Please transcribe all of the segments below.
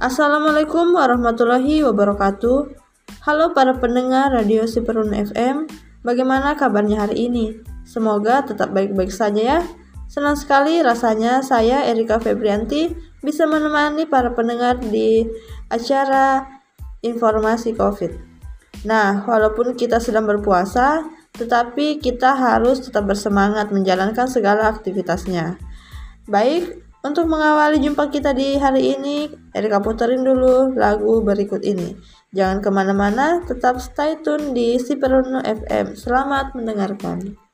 Assalamualaikum warahmatullahi wabarakatuh. Halo para pendengar Radio Siperun FM. Bagaimana kabarnya hari ini? Semoga tetap baik-baik saja ya. Senang sekali rasanya saya Erika Febrianti bisa menemani para pendengar di acara informasi COVID. Nah, walaupun kita sedang berpuasa, tetapi kita harus tetap bersemangat menjalankan segala aktivitasnya. Baik, untuk mengawali jumpa kita di hari ini, Erika puterin dulu lagu berikut ini. Jangan ke mana-mana, tetap stay tune di Siperuno FM. Selamat mendengarkan.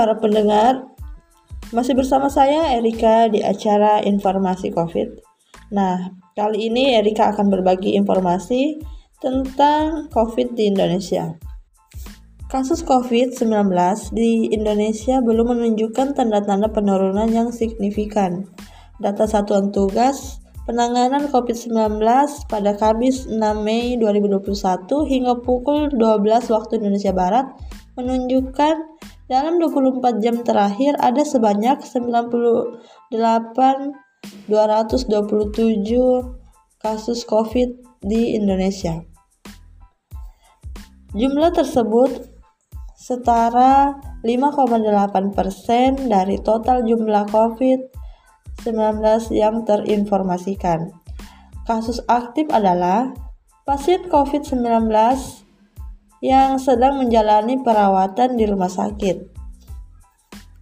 Para pendengar, masih bersama saya Erika di acara Informasi COVID. Nah, kali ini Erika akan berbagi informasi tentang COVID di Indonesia. Kasus COVID-19 di Indonesia belum menunjukkan tanda-tanda penurunan yang signifikan. Data Satuan Tugas Penanganan COVID-19 pada Kamis 6 Mei 2021 hingga pukul 12 waktu Indonesia Barat menunjukkan dalam 24 jam terakhir ada sebanyak 98.227 kasus COVID di Indonesia. Jumlah tersebut setara 5,8% dari total jumlah COVID 19 yang terinformasikan. Kasus aktif adalah pasien COVID-19 yang sedang menjalani perawatan di rumah sakit.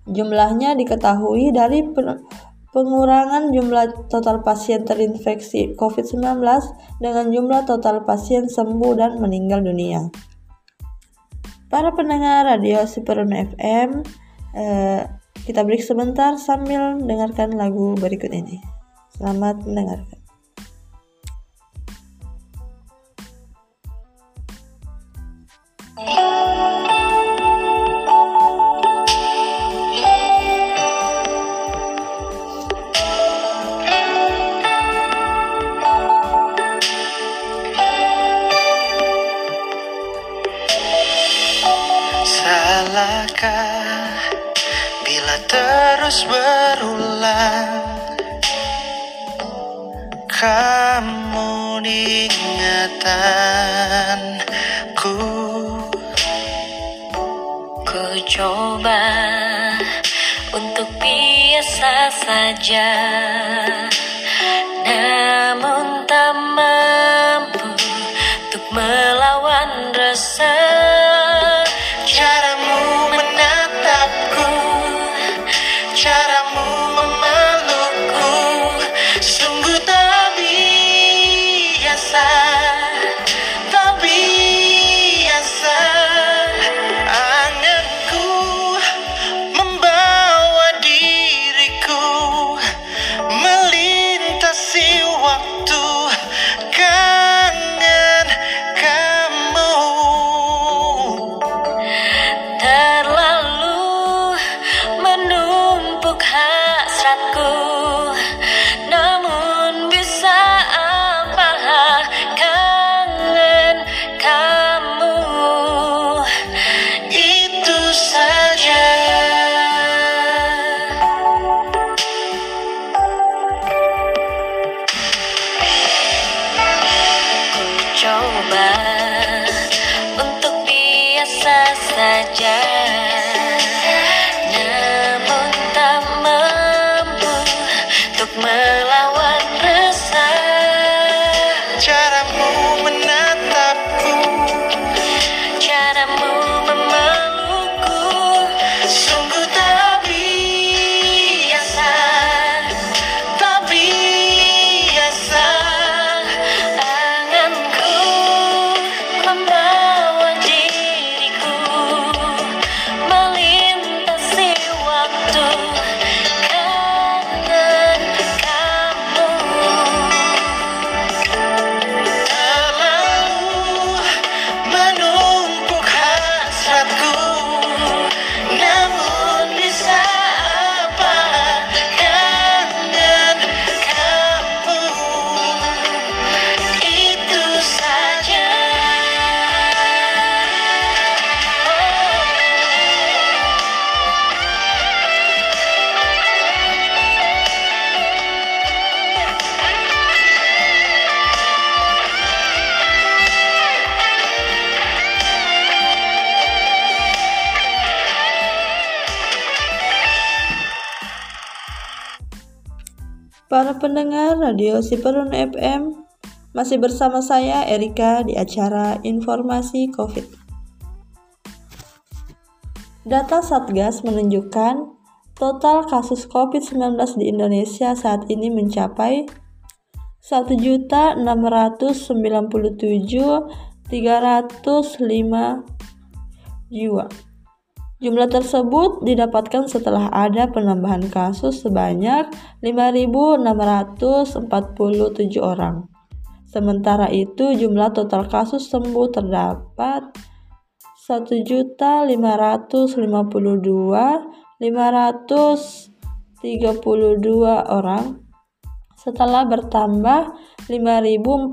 Jumlahnya diketahui dari pengurangan jumlah total pasien terinfeksi COVID-19 dengan jumlah total pasien sembuh dan meninggal dunia. Para pendengar radio Siperun FM, eh, kita break sebentar sambil mendengarkan lagu berikut ini. Selamat mendengarkan. Terus berulang. Kamu diingatanku Ku coba untuk biasa saja Para pendengar Radio Siperun FM, masih bersama saya Erika di acara Informasi COVID. Data Satgas menunjukkan total kasus COVID-19 di Indonesia saat ini mencapai 1.697.305 jiwa. Jumlah tersebut didapatkan setelah ada penambahan kasus sebanyak 5.647 orang. Sementara itu, jumlah total kasus sembuh terdapat 1.552.532 orang setelah bertambah 5.440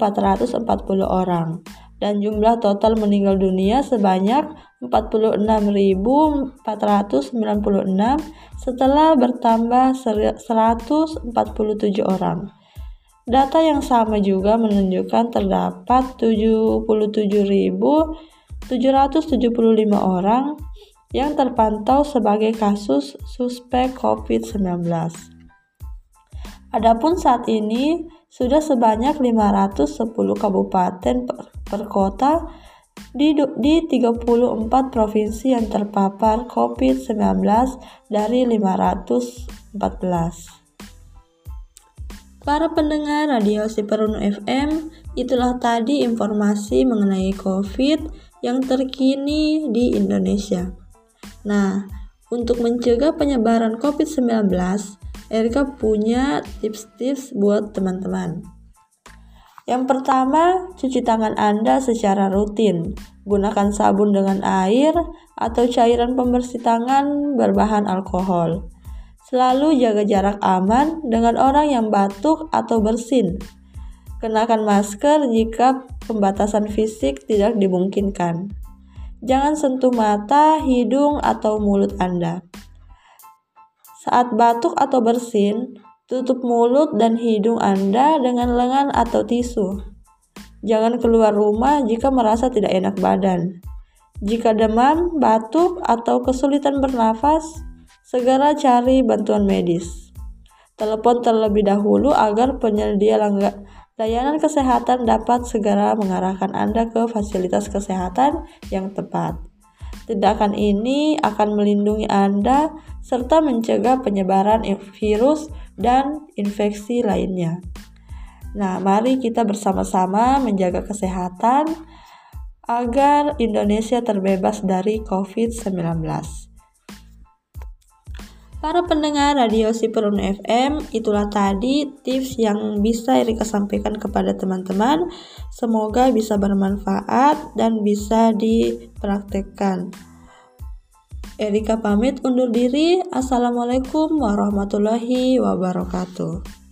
orang dan jumlah total meninggal dunia sebanyak 46.496 setelah bertambah 147 orang. Data yang sama juga menunjukkan terdapat 77.775 orang yang terpantau sebagai kasus suspek COVID-19. Adapun saat ini sudah sebanyak 510 kabupaten per, per kota di, di 34 provinsi yang terpapar COVID-19 dari 514. Para pendengar Radio Siperunu FM, itulah tadi informasi mengenai COVID yang terkini di Indonesia. Nah, untuk mencegah penyebaran COVID-19, Erika punya tips-tips buat teman-teman. Yang pertama, cuci tangan Anda secara rutin. Gunakan sabun dengan air atau cairan pembersih tangan berbahan alkohol. Selalu jaga jarak aman dengan orang yang batuk atau bersin. Kenakan masker jika pembatasan fisik tidak dimungkinkan. Jangan sentuh mata, hidung, atau mulut Anda. Saat batuk atau bersin, tutup mulut dan hidung Anda dengan lengan atau tisu. Jangan keluar rumah jika merasa tidak enak badan. Jika demam, batuk, atau kesulitan bernafas, segera cari bantuan medis. Telepon terlebih dahulu agar penyedia layanan kesehatan dapat segera mengarahkan Anda ke fasilitas kesehatan yang tepat. Tindakan ini akan melindungi Anda serta mencegah penyebaran virus dan infeksi lainnya. Nah, mari kita bersama-sama menjaga kesehatan agar Indonesia terbebas dari COVID-19. Para pendengar Radio Siperun FM, itulah tadi tips yang bisa Erika sampaikan kepada teman-teman. Semoga bisa bermanfaat dan bisa dipraktekkan. Erika pamit undur diri. Assalamualaikum warahmatullahi wabarakatuh.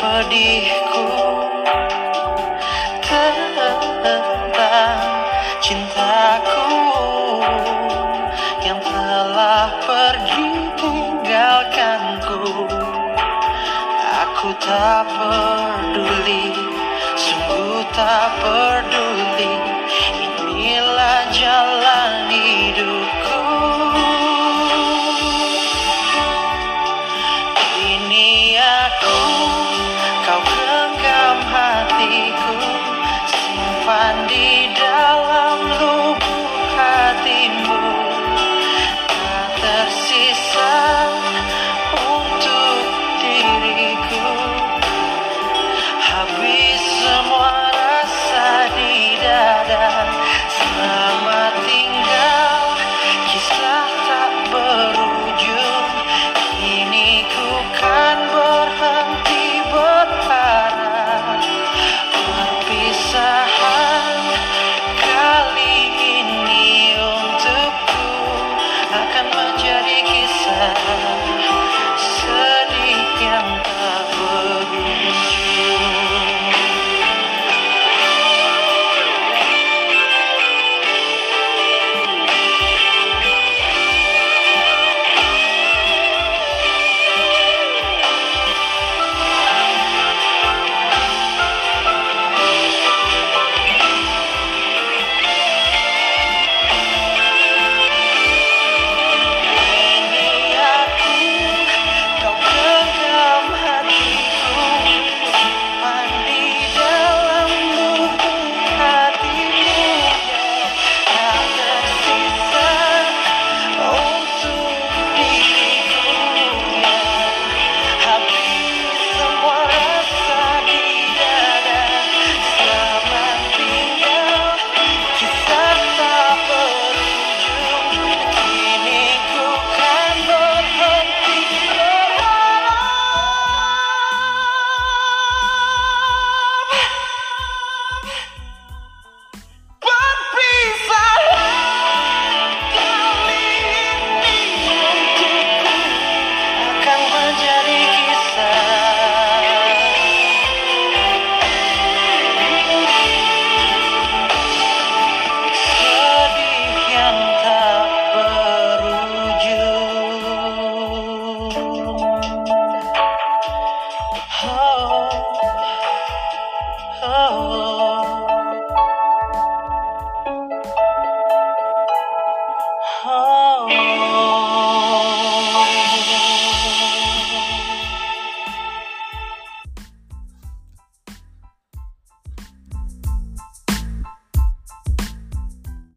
Pedihku. Tentang cintaku yang telah pergi tinggalkanku. Aku tak peduli sungguh tak peduli